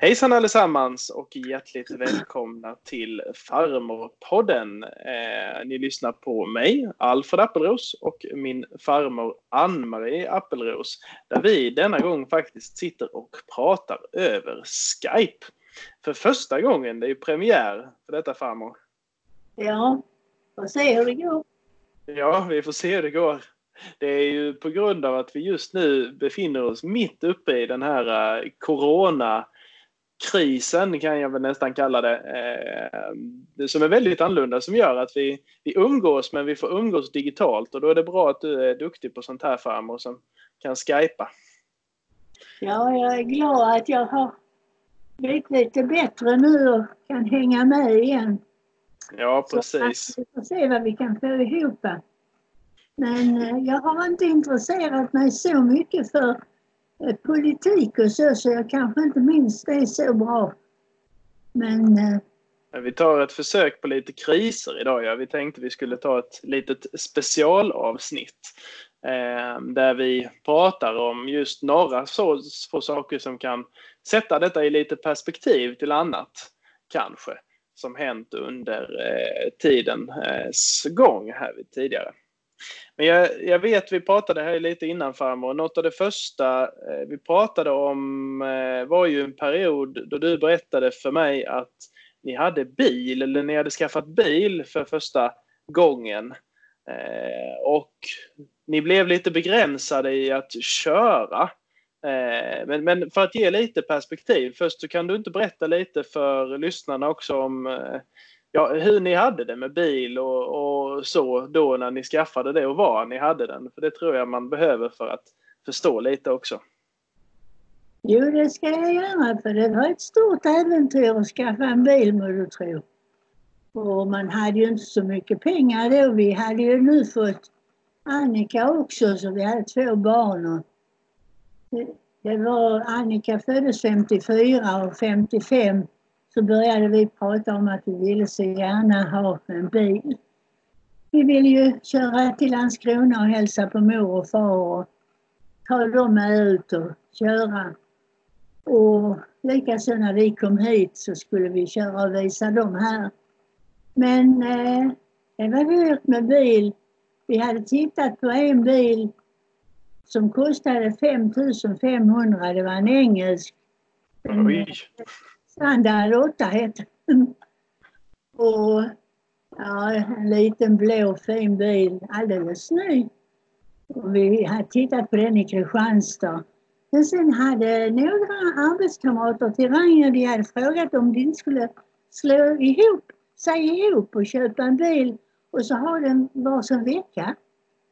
Hejsan allesammans och hjärtligt välkomna till Farmorpodden. Eh, ni lyssnar på mig, Alfred Appelros, och min farmor Ann-Marie Appelros. Där vi denna gång faktiskt sitter och pratar över Skype. För första gången, det är ju premiär för detta farmor. Ja, får se hur det går. Ja, vi får se hur det går. Det är ju på grund av att vi just nu befinner oss mitt uppe i den här uh, corona krisen kan jag väl nästan kalla det. Eh, som är väldigt annorlunda som gör att vi, vi umgås men vi får umgås digitalt och då är det bra att du är duktig på sånt här farmor som kan skypa. Ja, jag är glad att jag har blivit lite bättre nu och kan hänga med igen. Ja, precis. Så vi får se vad vi kan få ihop. Men eh, jag har inte intresserat mig så mycket för Eh, politik och så, så jag kanske inte minns det så bra. Men... Eh, Men vi tar ett försök på lite kriser idag. Ja. Vi tänkte vi skulle ta ett litet specialavsnitt eh, där vi pratar om just några så, så saker som kan sätta detta i lite perspektiv till annat, kanske, som hänt under eh, tidens eh, gång här tidigare. Men jag, jag, vet, vi pratade här lite innan farmor, något av det första eh, vi pratade om eh, var ju en period då du berättade för mig att ni hade bil, eller ni hade skaffat bil för första gången. Eh, och ni blev lite begränsade i att köra. Men, men, för att ge lite perspektiv, först så kan du inte berätta lite för lyssnarna också om ja, hur ni hade det med bil och, och, så då när ni skaffade det och var ni hade den. För det tror jag man behöver för att förstå lite också. Jo, det ska jag göra för det var ett stort äventyr att skaffa en bil må du tro. Och man hade ju inte så mycket pengar då. Vi hade ju nu fått Annika också så vi hade två barn. Det, det var, Annika föddes 54 och 55 så började vi prata om att vi ville så gärna ha en bil. Vi ville ju köra till Landskrona och hälsa på mor och far och ta dem med ut och köra. Och likaså när vi kom hit så skulle vi köra och visa dem här. Men eh, det var dyrt med bil. Vi hade tittat på en bil som kostade 5 500. Det var en engelsk. Oj. Standard 8 hette den. Och ja, en liten blå fin bil, alldeles ny. Och vi hade tittat på den i Kristianstad. Men sen hade några arbetskamrater till Rainer, de hade frågat om de inte skulle slå ihop, sig ihop och köpa en bil och så ha den varsin vecka.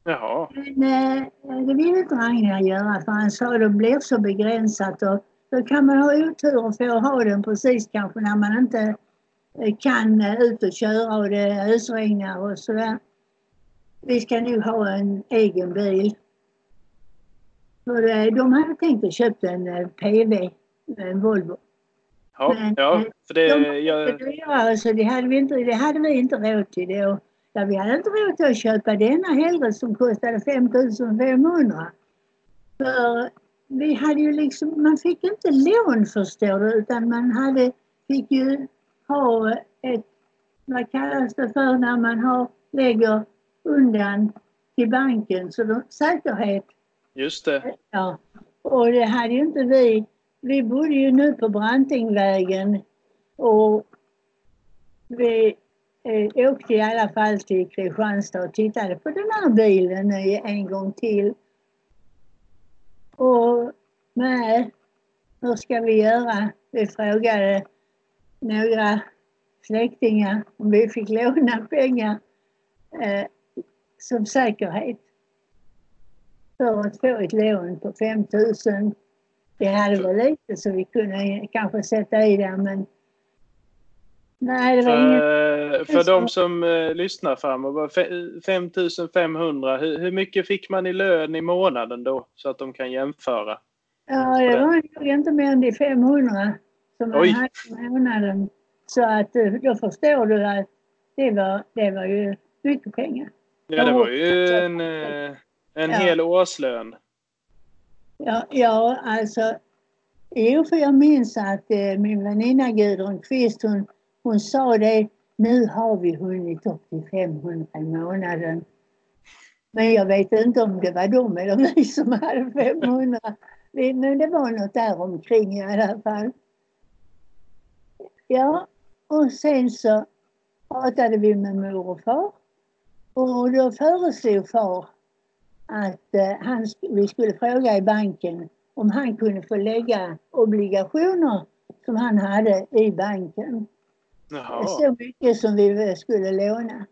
Jaha. Men eh, det ville inte Rainer göra för han sa det blir så begränsat och då kan man ha otur och få ha den precis kanske när man inte eh, kan eh, ut och köra och det ösregnar och sådär. Vi ska nog ha en egen bil. För de hade tänkt att köpa en eh, PV, en Volvo. Ja, Men, ja för det... De jag... dyrare så det hade, vi inte, det hade vi inte råd till då. Ja, vi hade inte råd till att köpa denna heller som kostade 5500. För vi hade ju liksom, man fick inte lån förstår du, utan man hade, fick ju ha ett, vad kallas det för när man har, lägger undan till banken, så då, säkerhet. Just det. Ja, och det hade ju inte vi. Vi bodde ju nu på Brantingvägen och vi eh, åkte i alla fall till Kristianstad och tittade på den här bilen en gång till. Och nej, hur ska vi göra? Vi frågade några släktingar om vi fick låna pengar eh, som säkerhet för att få ett lån på 5 000. Det hade väl lite så vi kunde kanske sätta i det men Nej, det var för, inget. För de som uh, lyssnar framåt, 5500, hur, hur mycket fick man i lön i månaden då? Så att de kan jämföra. Ja, det var nog inte mer än de 500 som man Oj. hade i månaden. Så att eh, då förstår du att det var, det var ju mycket pengar. Ja, det var ju en, eh, en ja. hel årslön. Ja, ja, alltså Jo, för jag minns att eh, min väninna Gudrun Kvist hon, hon sa det, nu har vi hunnit upp till 500 i månaden. Men jag vet inte om det var de eller vi som hade 500. Men det var något där omkring i alla fall. Ja, och sen så pratade vi med mor och far. Och då föreslog far att eh, han, vi skulle fråga i banken om han kunde få lägga obligationer som han hade i banken. Jaha. Så mycket som vi skulle låna.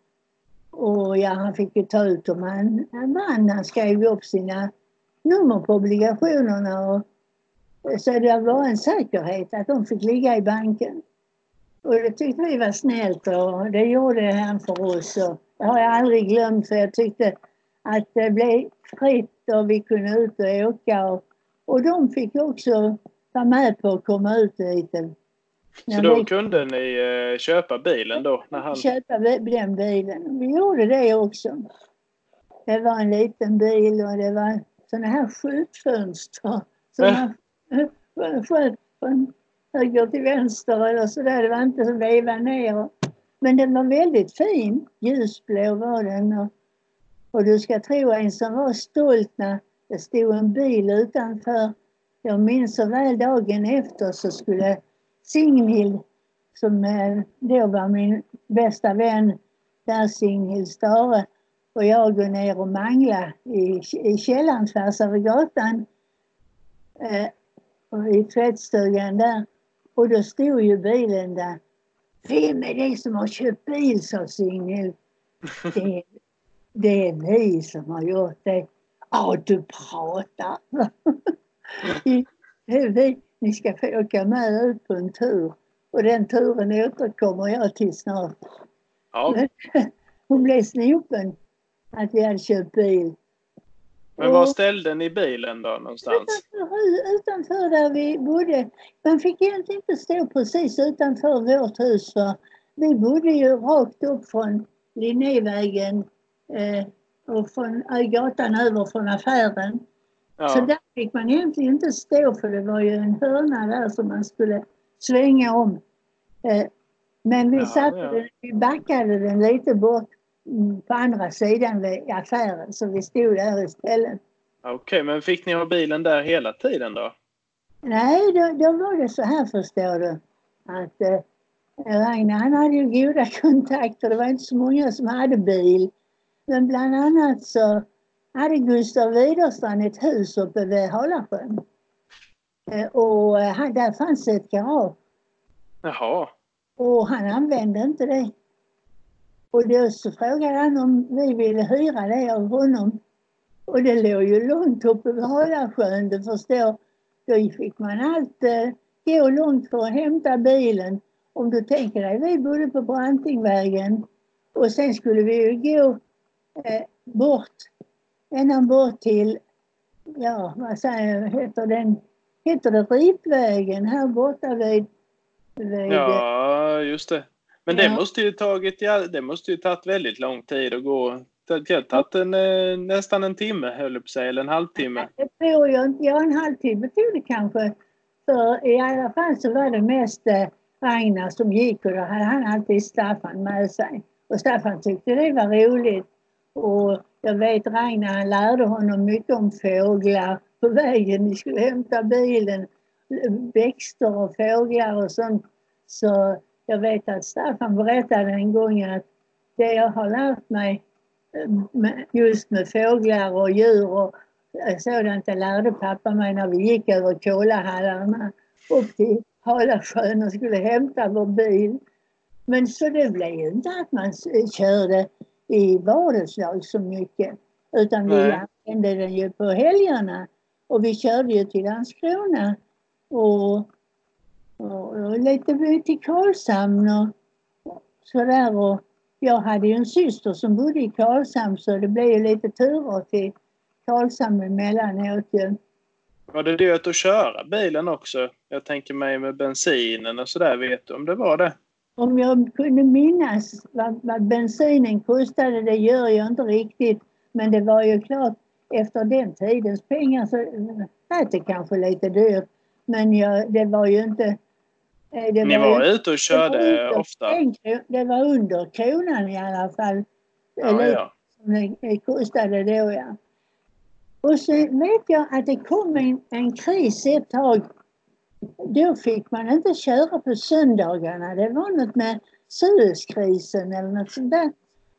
Och ja, han fick ju ta ut dem han, han vann. Han skrev upp sina nummer på obligationerna. Och, så det var en säkerhet att de fick ligga i banken. Och det tyckte vi var snällt och det gjorde han för oss. Och det har jag aldrig glömt för jag tyckte att det blev fritt och vi kunde ut och åka. Och, och de fick också vara med på att komma ut lite. Så då kunde ni eh, köpa bilen då? När han... Köpa den bilen. Vi gjorde det också. Det var en liten bil och det var sådana här skjutfönster som äh. man sköt från höger till vänster eller sådär. Det var inte som veva ner. Men den var väldigt fin. Ljusblå var den. Och, och du ska tro en som var stolt när det stod en bil utanför. Jag minns så väl dagen efter så skulle Signhild, som eh, då var min bästa vän, där Signhild Stare, och jag går ner och mangla i, i källaren tvärs över gatan. Eh, I tvättstugan där. Och då stod ju bilen där. Vem är det som har köpt bil, sa Signhild. Det, det är vi som har gjort det. Ja, du pratar. det vi. Ni ska få åka med ut på en tur. Och den turen återkommer jag till snart. Ja. Hon blev snopen att vi hade köpt bil. Men var ställde ni bilen då någonstans? Utanför, utanför där vi bodde. Man fick egentligen inte stå precis utanför vårt hus för vi bodde ju rakt upp från Linnévägen eh, och från gatan över från affären. Ja. Så där fick man egentligen inte stå för det var ju en hörna där som man skulle svänga om. Eh, men vi, ja, satte ja. Den, vi backade den lite bort mm, på andra sidan vid affären så vi stod där istället. Okej, okay, men fick ni ha bilen där hela tiden då? Nej, då, då var det så här förstår du. Att eh, Ragnar han hade ju goda kontakter. Det var inte så många som hade bil. Men bland annat så hade Gustav Widerstrand ett hus uppe vid Halasjön. Eh, och eh, han, där fanns ett garage. Jaha. Och han använde inte det. Och då så frågade han om vi ville hyra det av honom. Och det låg ju långt uppe vid Halasjön, du förstår. Då fick man alltid eh, gå långt för att hämta bilen. Om du tänker dig, vi bodde på Brantingvägen och sen skulle vi ju gå eh, bort ända bort till, ja vad säger jag, heter den, heter det Ripvägen här borta vid, vid Ja, just det. Men ja. det måste ju tagit, ja, det måste ju tagit väldigt lång tid att gå. Det har tagit en, eh, nästan en timme, höll på säga, eller en halvtimme. Det tror jag inte. Ja, en halvtimme tog det kanske. För i alla fall så var det mest eh, Ragnar som gick och då hade han alltid Staffan med sig. Och Staffan tyckte det var roligt. Och jag vet Ragnar han lärde honom mycket om fåglar på vägen. Vi skulle hämta bilen. Växter och fåglar och sånt. Så jag vet att Staffan berättade en gång att det jag har lärt mig eh, just med fåglar och djur och eh, sådant, det lärde pappa mig när vi gick över Kolahallarna upp till Halasjön och skulle hämta vår bil. Men så det blev ju inte att man körde i varuslag så mycket. Utan Nej. vi använde den ju på helgerna. Och vi körde ju till Landskrona och, och, och lite till Karlshamn och sådär. Och jag hade ju en syster som bodde i Karlshamn så det blev ju lite turer till Karlshamn emellanåt ju. Var det dyrt att köra bilen också? Jag tänker mig med bensinen och sådär. Vet du om det var det? Om jag kunde minnas vad, vad bensinen kostade, det gör jag inte riktigt. Men det var ju klart, efter den tidens pengar så lät det kanske lite dyrt. Men jag, det var ju inte... eh, Det Ni var, var ute och körde det under, ofta? Det var under kronan i alla fall. Ja, Eller, ja. Som det kostade då, ja. Och så vet jag att det kom en, en kris ett tag. Då fick man inte köra på söndagarna. Det var något med Suezkrisen eller något sånt där.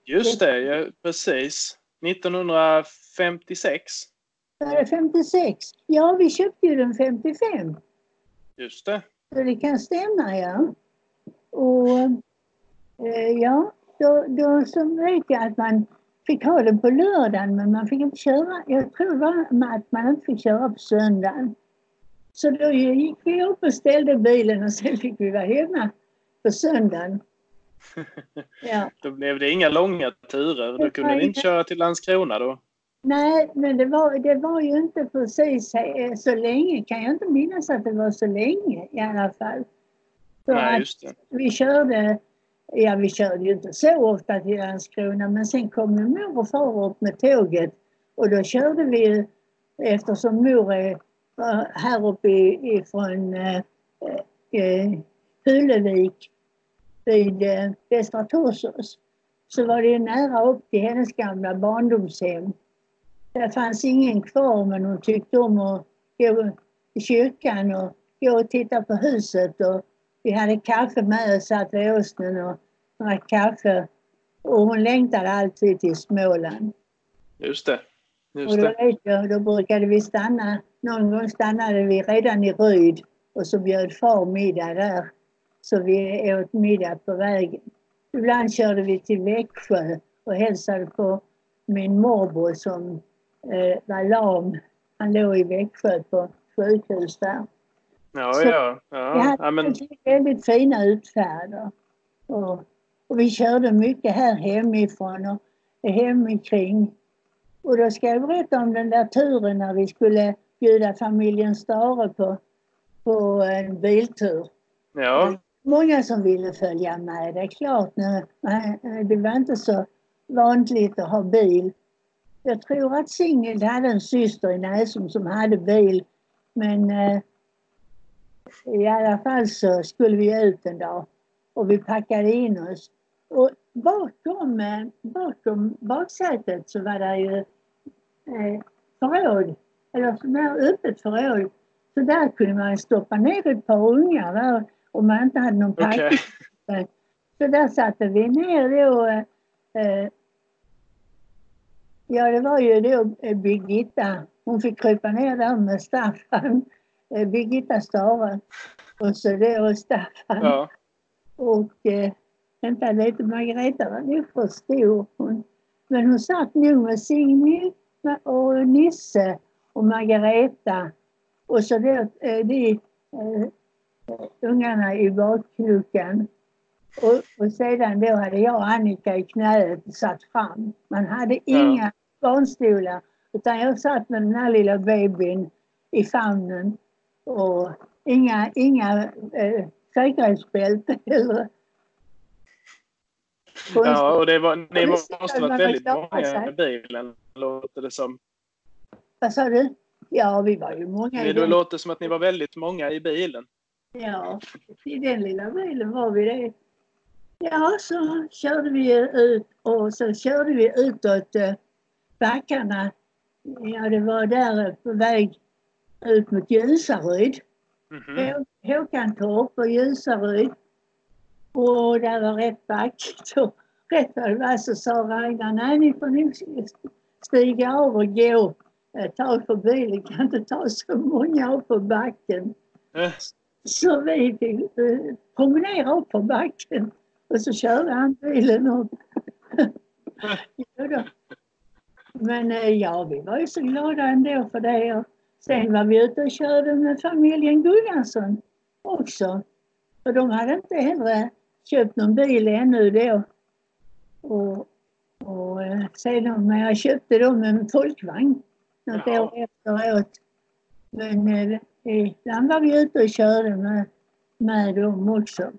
Just det, ja, precis. 1956. Var det 56? Ja, vi köpte ju den 55. Just det. Så det kan stämma, ja. Och eh, ja, då, då så vet jag att man fick ha den på lördagen men man fick inte köra, jag tror att man inte fick köra på söndagen. Så då gick vi upp och ställde bilen och sen fick vi vara hemma på söndagen. Ja. då blev det inga långa turer. Då kunde ni inte köra till Landskrona då? Nej, men det var, det var ju inte precis så länge. Kan jag inte minnas att det var så länge i alla fall. Så Nej, just det. Vi körde, ja vi körde ju inte så ofta till Landskrona men sen kom ju mor och far upp med tåget och då körde vi eftersom mor är Eh, här uppe ifrån eh, eh, vid eh, Västra Torsås så var det nära upp till hennes gamla barndomshem. Där fanns ingen kvar men hon tyckte om att gå i kyrkan och gå och titta på huset och vi hade kaffe med oss, satt vid åsnen och drack kaffe. Och hon längtade alltid till Småland. Just det. Och då, vet jag, då brukade vi stanna, någon gång stannade vi redan i Ryd och så bjöd far middag där. Så vi åt middag på vägen. Ibland körde vi till Växjö och hälsade på min morbror som eh, var lam. Han låg i Växjö på sjukhus där. Ja, så ja. ja. Vi hade ja, men... väldigt fina utfärder. Och, och vi körde mycket här hemifrån och hemikring. Och då ska jag berätta om den där turen när vi skulle bjuda familjen Stare på, på en biltur. Ja många som ville följa med. Det är klart, nu, det var inte så vanligt att ha bil. Jag tror att Singel hade en syster i Näsum som hade bil. Men eh, i alla fall så skulle vi ut en dag och vi packade in oss. Och bakom, eh, bakom baksätet så var det ju eh, förråd, eller här öppet förråd. Så där kunde man stoppa ner ett par ungar där om man inte hade någon parkering. Okay. Så där satte vi ner då. Eh, ja, det var ju då eh, Birgitta. Hon fick krypa ner där med Staffan. Eh, Birgitta Stare. Och så då Staffan. Ja. Och eh, vänta lite, Margareta var nog för stor. Hon, men hon satt nog med Signe och Nisse och Margareta. Och så då, eh, de eh, ungarna i bakluckan. Och, och sedan då hade jag och Annika i knäet satt fram. Man hade inga ja. barnstolar utan jag satt med den här lilla babyn i famnen och inga, inga äh, säkerhetsbälte eller Ja, och det var, ni måste varit väldigt många i bilen, låter det som. Vad sa du? Ja, vi var ju många. Det, det låter som att ni var väldigt många i bilen. Ja, i den lilla bilen var vi det. Ja, så körde vi ut och så körde vi utåt eh, backarna. Ja, det var där på väg ut mot Ljusaryd. Mm -hmm. Håkantorp och Ljusaryd. Och där var rätt backigt. rätt vad det var så sa Ragnar, nej ni får nog stiga av och gå ett tag för bilen kan inte ta så många upp på backen. Äh. Så vi fick eh, promenera upp på backen och så körde han bilen upp. Men eh, ja, vi var ju så glada ändå för det. Och sen var vi ute och körde med familjen Gunnarsson också. Och de hade inte heller köpt någon bil ännu då. Och, och eh, sedan när jag köpte dem en folkvagn något ja. år efteråt. Men Ibland var vi ute och körde med, med dem också.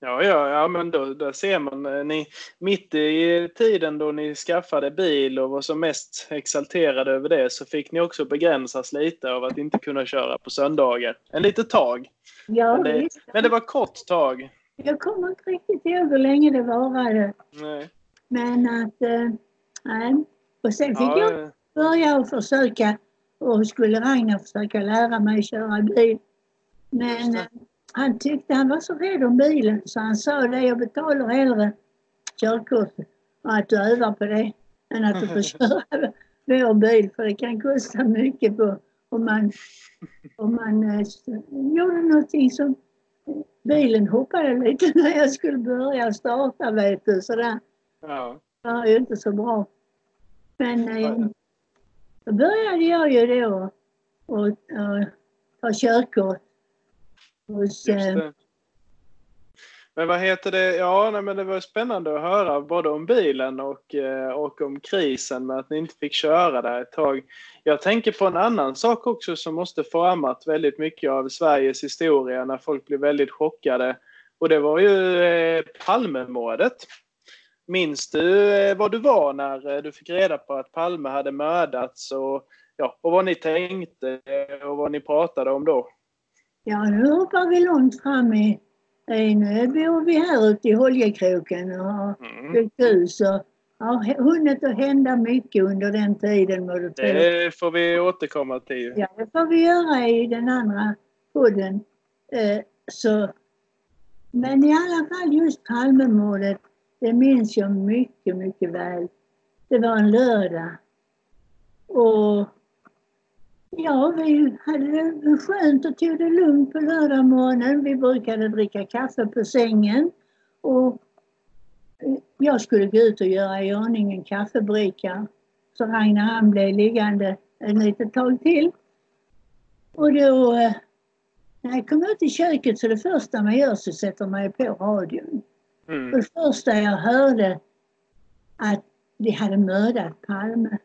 Ja, ja, ja men då, då ser man. eh, Ni, mitt i tiden då ni skaffade bil och var som mest exalterade över det så fick ni också begränsas lite av att inte kunna köra på söndagar. En litet tag. Ja, Men det, visst. men det var kort tag. Jag kommer inte riktigt ihåg hur länge det varade. Nej. Men att, eh, nej. Och sen fick jag Ja, börja och försöka och skulle Ragnar försöka lära mig köra bil. Men eh, han tyckte han var så rädd om bilen så han sa det, jag betalar hellre körkortet och att du övar på det än att du får köra vår bil för det kan kosta mycket på om man, om man eh, gjorde någonting som bilen hoppade lite när jag skulle börja starta vet du sådär. Ja. Det var ju inte så bra. Men eh, då började jag ju då och, och ta körkort hos... Eh. Men vad heter det? Ja, nej, men det var spännande att höra både om bilen och, eh, och om krisen med att ni inte fick köra där ett tag. Jag tänker på en annan sak också som måste format väldigt mycket av Sveriges historia när folk blev väldigt chockade. Och det var ju eh, Palmemordet. Minns du eh, vad du var när eh, du fick reda på att Palme hade mördats och, ja, och vad ni tänkte eh, och vad ni pratade om då? ja, nu hoppar vi långt fram i... nu bor vi här ute i Holjekroken och har Mm. byggt hus och har hunnit att hända mycket under den tiden må du. Det får vi återkomma till. Ja, det får vi göra i den andra podden. Så, men i alla fall just Palmemordet, det minns jag mycket, mycket väl. Det var en lördag. Och ja, vi hade det skönt och tog det lugnt på lördagsmorgonen. Vi brukade dricka kaffe på sängen. Och jag skulle gå ut och göra i ordning en kaffebricka. Så Ragnar han blev liggande ett litet tag till. Och då, eh, när jag kom ut i köket så det första man gör så sätter man ju på radion. Mm. För det första jag hörde att de hade mördat Palme.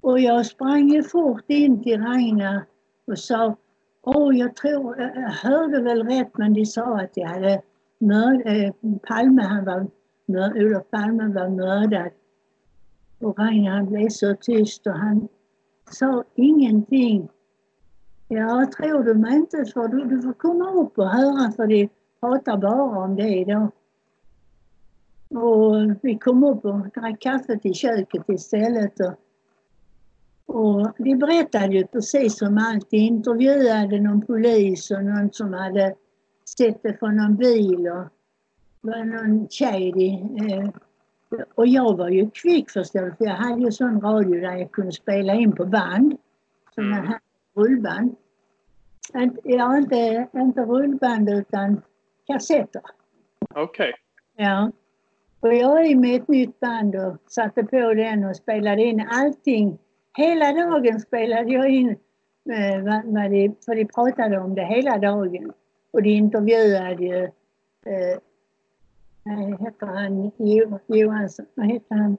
Och jag sprang ju fort in till Ragnar och sa Åh, jag tror, jag hörde väl rätt men de sa att de hade mördat, eh, Palme, han var, mör, Olof Palme var mördad. Och Ragnar han blev så tyst och han sa ingenting. Ja, tror du mig inte för du, du får komma upp och höra för de pratar bara om det idag. Och vi kom upp och drack kaffet i köket istället. Och, och de berättade ju precis som alltid, intervjuade någon polis och någon som hade sett det från någon bil och var någon tjej. Eh, och jag var ju kvick förstår du, för jag hade ju sån radio där jag kunde spela in på band. Såna Mm. här rullband. Ja, inte, inte rullband utan kassetter. Okej. Ja. Och jag är med ett nytt band och satte på den och spelade in allting. Hela dagen spelade jag in eh, vad, de, för de pratade om det hela dagen. Och de intervjuade ju, eh, vad heter han, jo, Johansson, vad heter han?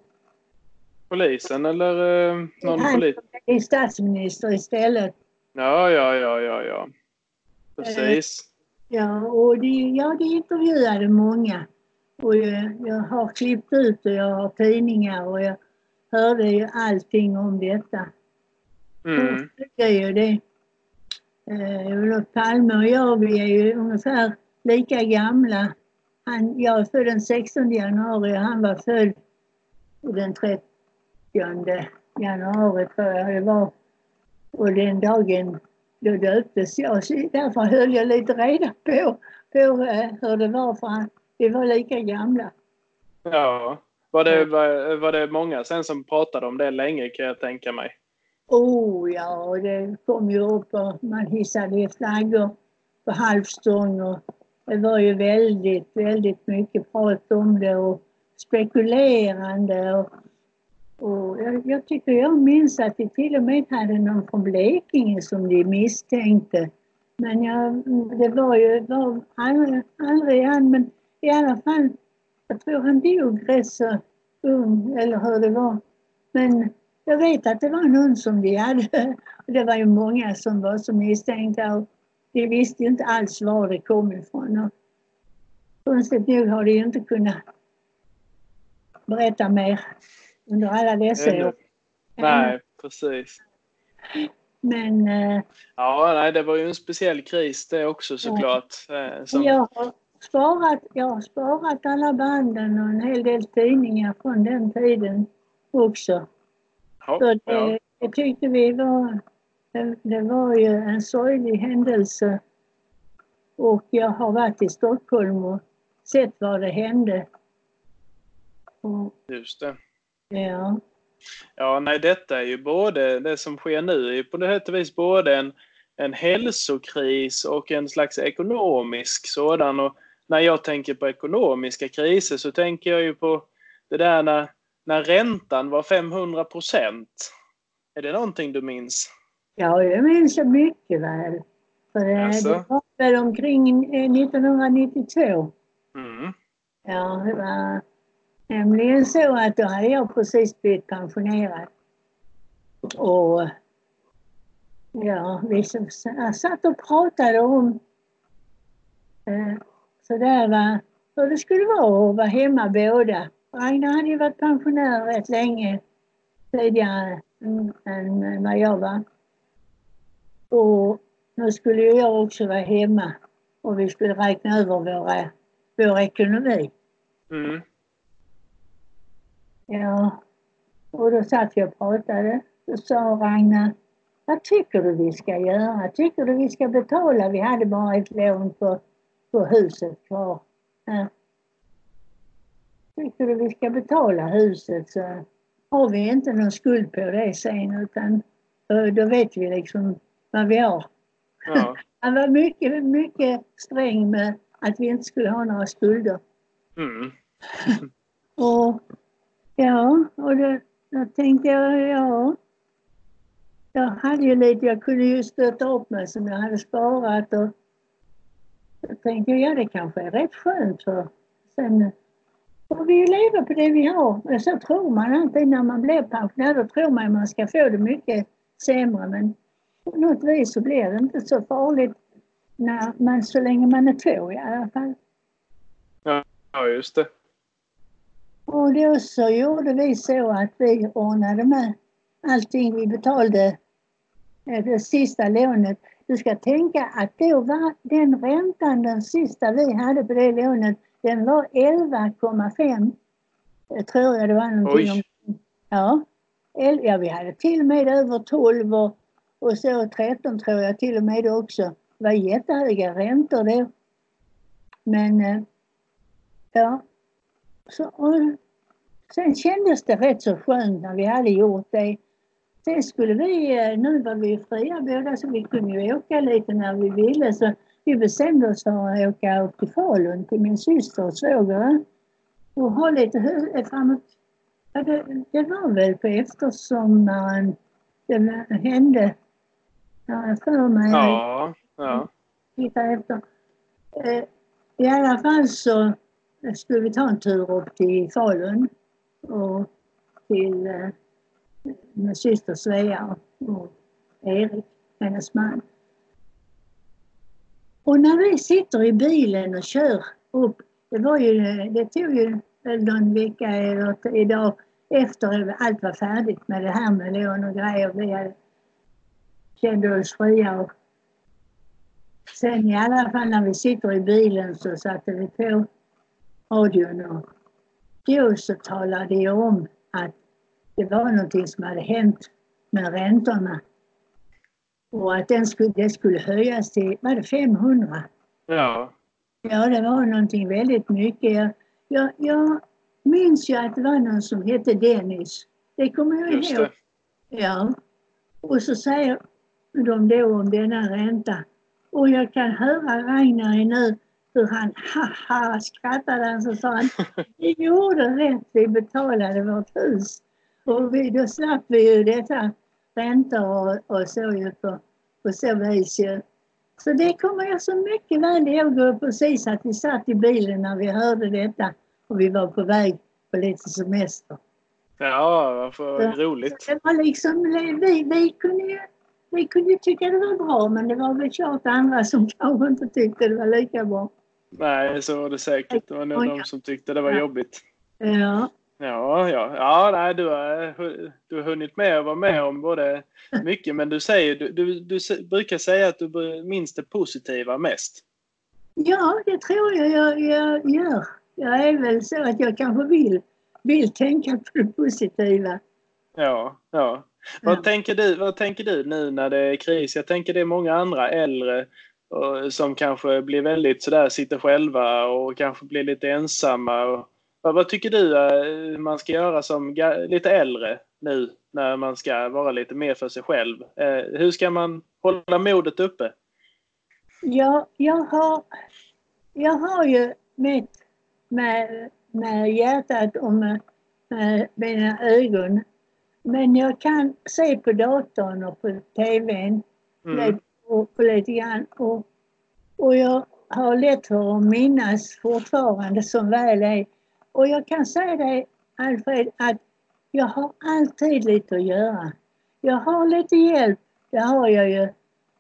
Polisen eller eh, någon han polis? är statsminister istället. Ja, ja, ja, ja, ja. Precis. Ja, och de, ja, de intervjuade många. Och jag, jag har klippt ut och jag har tidningar och jag hörde ju allting om detta. Mm. Det är ju det. Eh, Olof Palme och jag, vi är ju ungefär lika gamla. Han, jag är född den 16 januari och han var född den 30 januari tror jag det var. Och den dagen då döptes jag. Så därför höll jag lite reda på, på eh, hur det var för han, vi var lika gamla. Ja. Var det, var, var det många sen som pratade om det länge kan jag tänka mig? Oh ja, och det kom ju upp och man hissade flaggor på halvstång och det var ju väldigt, väldigt mycket prat om det och spekulerande och, och jag, jag tycker jag minns att de till och med hade någon från Blekinge som de misstänkte. Men jag, det var ju var aldrig, aldrig men i alla fall, jag tror han dog rätt så ung, eller hur det var. Men jag vet att det var någon som de hade. Och det var ju många som var så misstänkta och de visste inte alls var det kom ifrån. Och, konstigt nog har de inte kunnat berätta mer under alla dessa år. Nej, precis. Men eh, Ja, nej, det var ju en speciell kris det också såklart. Eh, Som, jag, sparat, jag har sparat alla banden och en hel del tidningar från den tiden också. ja, Så det, ja. det tyckte vi var, det, det var ju en sorglig händelse. Och jag har varit i Stockholm och sett vad det hände. Och, Just det. ja, Ja, nej, detta är ju både, det som sker nu är på och vis både en, en hälsokris och en slags ekonomisk sådan. Och när jag tänker på ekonomiska kriser så tänker jag ju på det där när, när räntan var 500 procent. Är det någonting du minns? ja jag minns det mycket väl. För det, Jaså? det var väl omkring eh, 1992. Mm. Ja, det var nämligen så att då hade jag precis blivit pensionerad. Och ja, vi jag satt och pratade om eh, sådär va, hur det skulle vara att vara hemma båda. Ragnar hade ju varit pensionär rätt länge tidigare än, än vad jag var. Och nu skulle ju jag också vara hemma och vi skulle räkna över våra, vår ekonomi. Mm. Ja, och då satt vi och pratade. Då sa Ragnar, vad tycker du vi ska göra? Tycker du vi ska betala? Vi hade bara ett lån på, på huset kvar. Ja. Tycker du vi ska betala huset så har vi inte någon skuld på det sen utan eh, då vet vi liksom vad vi har. Ja. Han var mycket, mycket sträng med att vi inte skulle ha några skulder. Mm. Och ja, och då, då tänkte jag, ja. Jag hade ju lite, jag kunde ju stötta upp mig som jag hade sparat och tänkte jag, ja det kanske är rätt skönt för sen får vi ju leva på det vi har. Men så tror man alltid när man blir pensionär, då tror man man ska få det mycket sämre men på något vis så blir det inte så farligt när man, så länge man är två i alla fall. ja, just det. Och då så gjorde vi så att vi ordnade med allting. Vi betalade eh, det sista lånet. Du ska tänka att då var den räntan, den sista vi hade på det lånet, den var 11,5. Jag tror jag det var någonting Oj. om... Ja. Ja, vi hade till och med över 12 och, och så 13 tror jag till och med också. Det var jättehöga räntor då. Men eh, ja, så, och sen kändes det rätt så skönt när vi hade gjort det. Sen skulle vi, eh, nu var vi fria båda så vi kunde ju åka lite när vi ville så vi bestämde oss för att åka upp till Falun till min syster och svåger och ha lite hö- framåt. Ja, det, det var väl på eftersommaren det hände. Ja, jag för mig. Ja, ja. titta efter. Eh, I alla fall så skulle vi ta en tur upp till Falun och till eh, min syster Svea och Erik, hennes man. Och när vi sitter i bilen och kör upp, det var ju, det tog ju någon vecka eller idag efter allt var färdigt med det här med lån och grejer. Vi hade- kände oss fria och Sen i alla fall när vi sitter i bilen så satte vi på radion och då så talade jag om att det var någonting som hade hänt med räntorna. Och att den skulle, det skulle höjas till, var det 500? Ja, Ja, det var någonting väldigt mycket. Jag, jag, jag minns ju att det var någon som hette Dennis. Det kommer jag just ihåg. det. Ja. Och så säger de då om denna ränta. Och jag kan höra Ragnar nu hur han haha skrattade han så sa han vi gjorde rätt, vi betalade vårt hus. Och vi, då slapp vi ju detta räntor och, och så ju på, på så vis ju. Så det kommer jag så mycket väl ihåg precis att vi satt i bilen när vi hörde detta och vi var på väg på lite semester. Ja, vad för roligt. Det var liksom, vi, vi, kunde ju, vi kunde tycka det var bra men det var väl klart andra som kanske inte tyckte det var lika bra. Nej, så var det säkert. Det var nog de som tyckte det var jobbigt. Ja, Ja, ja, ja nej, du, har, du har hunnit med och vara med om både mycket, men du, säger, du, du, du brukar säga att du minns det positiva mest. ja det tror jag jag, jag gör. Jag är väl så att jag kanske vill, vill tänka på det positiva. Ja, ja. Vad, Ja. tänker du, vad tänker du nu när det är kris? Jag tänker det är många andra äldre och, som kanske blir väldigt sådär, sitter själva och kanske blir lite ensamma. Och, vad, vad tycker du eh, man ska göra som lite äldre nu när man ska vara lite mer för sig själv? Eh, hur ska man hålla modet uppe? Ja, jag har, jag har ju mätt med, med hjärtat och med, med mina ögon. Men jag kan se på datorn och på TVn Mm. och, och lite grann. Och, och jag har lätt för att minnas fortfarande som väl är. Och jag kan säga dig Alfred att jag har alltid lite att göra. Jag har lite hjälp, det har jag ju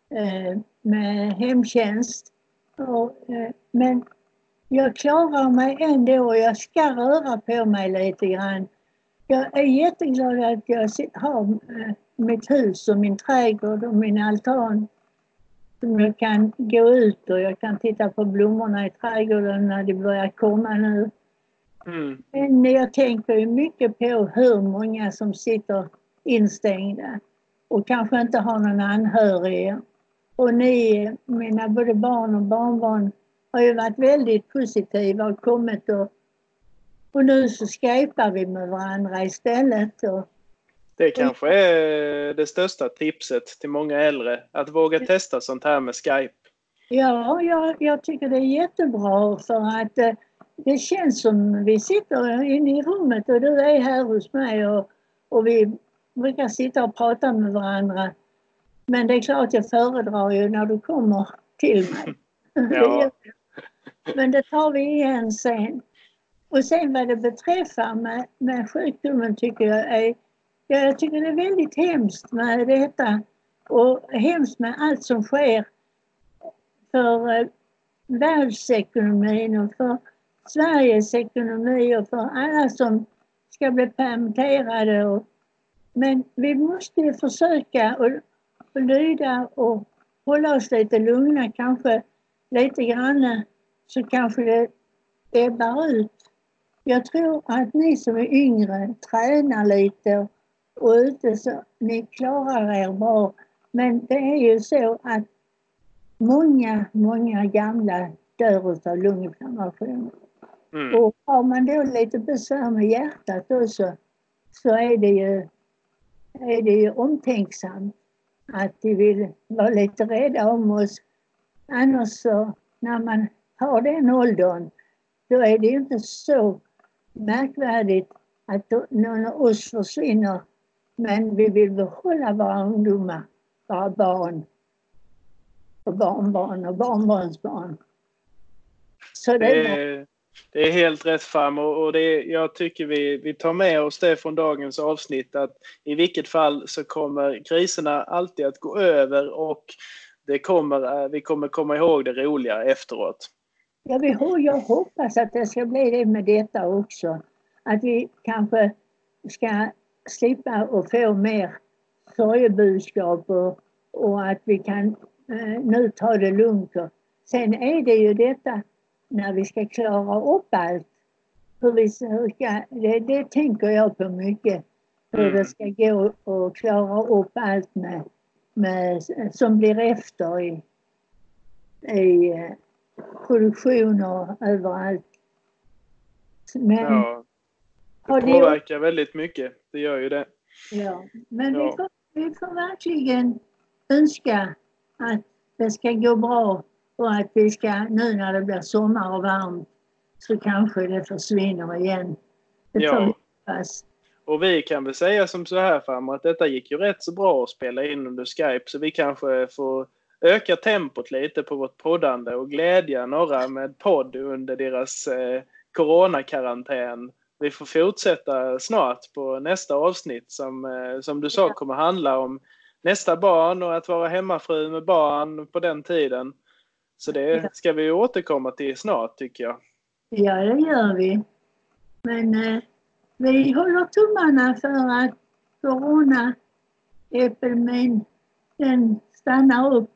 eh, med hemtjänst. Och, eh, men jag klarar mig ändå och jag ska röra på mig lite grann. Jag är jätteglad att jag har eh, mitt hus och min trädgård och min altan. Som jag kan gå ut och jag kan titta på blommorna i trädgården när det börjar komma nu. Mm. Men jag tänker mycket på hur många som sitter instängda och kanske inte har någon anhörig. Och ni, mina både barn och barnbarn, har ju varit väldigt positiva och kommit och, och nu så skypar vi med varandra istället. Och, Det kanske är det största tipset till många äldre, att våga testa sånt här med Skype. ja, jag, jag tycker det är jättebra för att eh, det känns som vi sitter inne i rummet och du är här hos mig och, och vi brukar sitta och prata med varandra. Men det är klart jag föredrar ju när du kommer till mig. Ja. Men det tar vi igen sen. Och sen vad det beträffar med, med sjukdomen tycker jag är, ja, jag tycker det är väldigt hemskt med detta och hemskt med allt som sker för eh, världsekonomin och för Sveriges ekonomi och för alla som ska bli permitterade. Och, men vi måste ju försöka och, och lyda och hålla oss lite lugna kanske lite grann så kanske det ebbar ut. Jag tror att ni som är yngre tränar lite och är ute så ni klarar er bra. Men det är ju så att många, många gamla dör av lunginflammation. Mm. Och har man då lite besvär med hjärtat också så är det ju, är det ju omtänksamt att de vill vara lite rädda om oss. Annars så när man har den åldern då är det ju inte så märkvärdigt att någon av oss försvinner. Men vi vill behålla våra ungdomar, våra barn och barnbarn och barnbarnsbarn. Så det är det är helt rätt fram och, och det är, jag tycker vi, vi tar med oss det från dagens avsnitt att i vilket fall så kommer kriserna alltid att gå över och det kommer, eh, vi kommer komma ihåg det roliga efteråt. Ja, vi, jag hoppas att det ska bli det med detta också. Att vi kanske ska slippa och få mer sorgebudskap och, och att vi kan eh, nu ta det lugnt. Sen är det ju detta när vi ska klara upp allt. Hur vi ska, det, det tänker jag på mycket. Hur Mm. det ska gå att klara upp allt med, med, som blir efter i, i eh, produktion och överallt. Men, Ja, det det, påverkar väldigt mycket. Det gör ju det. ja, men vi, Ja. får, vi får verkligen önska att det ska gå bra och att vi ska, nu när det blir sommar och varmt, så kanske det försvinner igen. Det Ja. Och vi kan väl säga som så här framåt att detta gick ju rätt så bra att spela in under Skype så vi kanske får öka tempot lite på vårt poddande och glädja några med podd under deras eh, coronakarantän. Vi får fortsätta snart på nästa avsnitt som, eh, som du sa kommer handla om nästa barn och att vara hemmafru med barn på den tiden. Så det ska vi återkomma till snart tycker jag. Ja, det gör vi. Men eh, vi håller tummarna för att coronaepidemin den stannar upp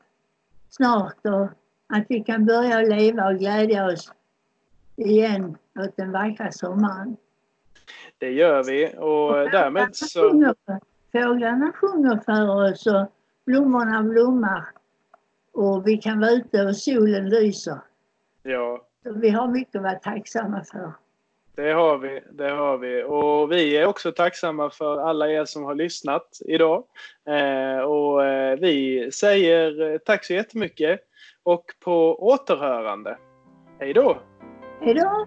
snart och att vi kan börja leva och glädja oss igen åt den vackra sommaren. Det gör vi och därmed så... Fåglarna sjunger för oss och blommorna blommar och vi kan vara ute och solen lyser. Ja. Vi har mycket att vara tacksamma för. Det har vi, det har vi. Och vi är också tacksamma för alla er som har lyssnat idag. Eh, och eh, vi säger tack så jättemycket och på återhörande. Hej då! Hej då!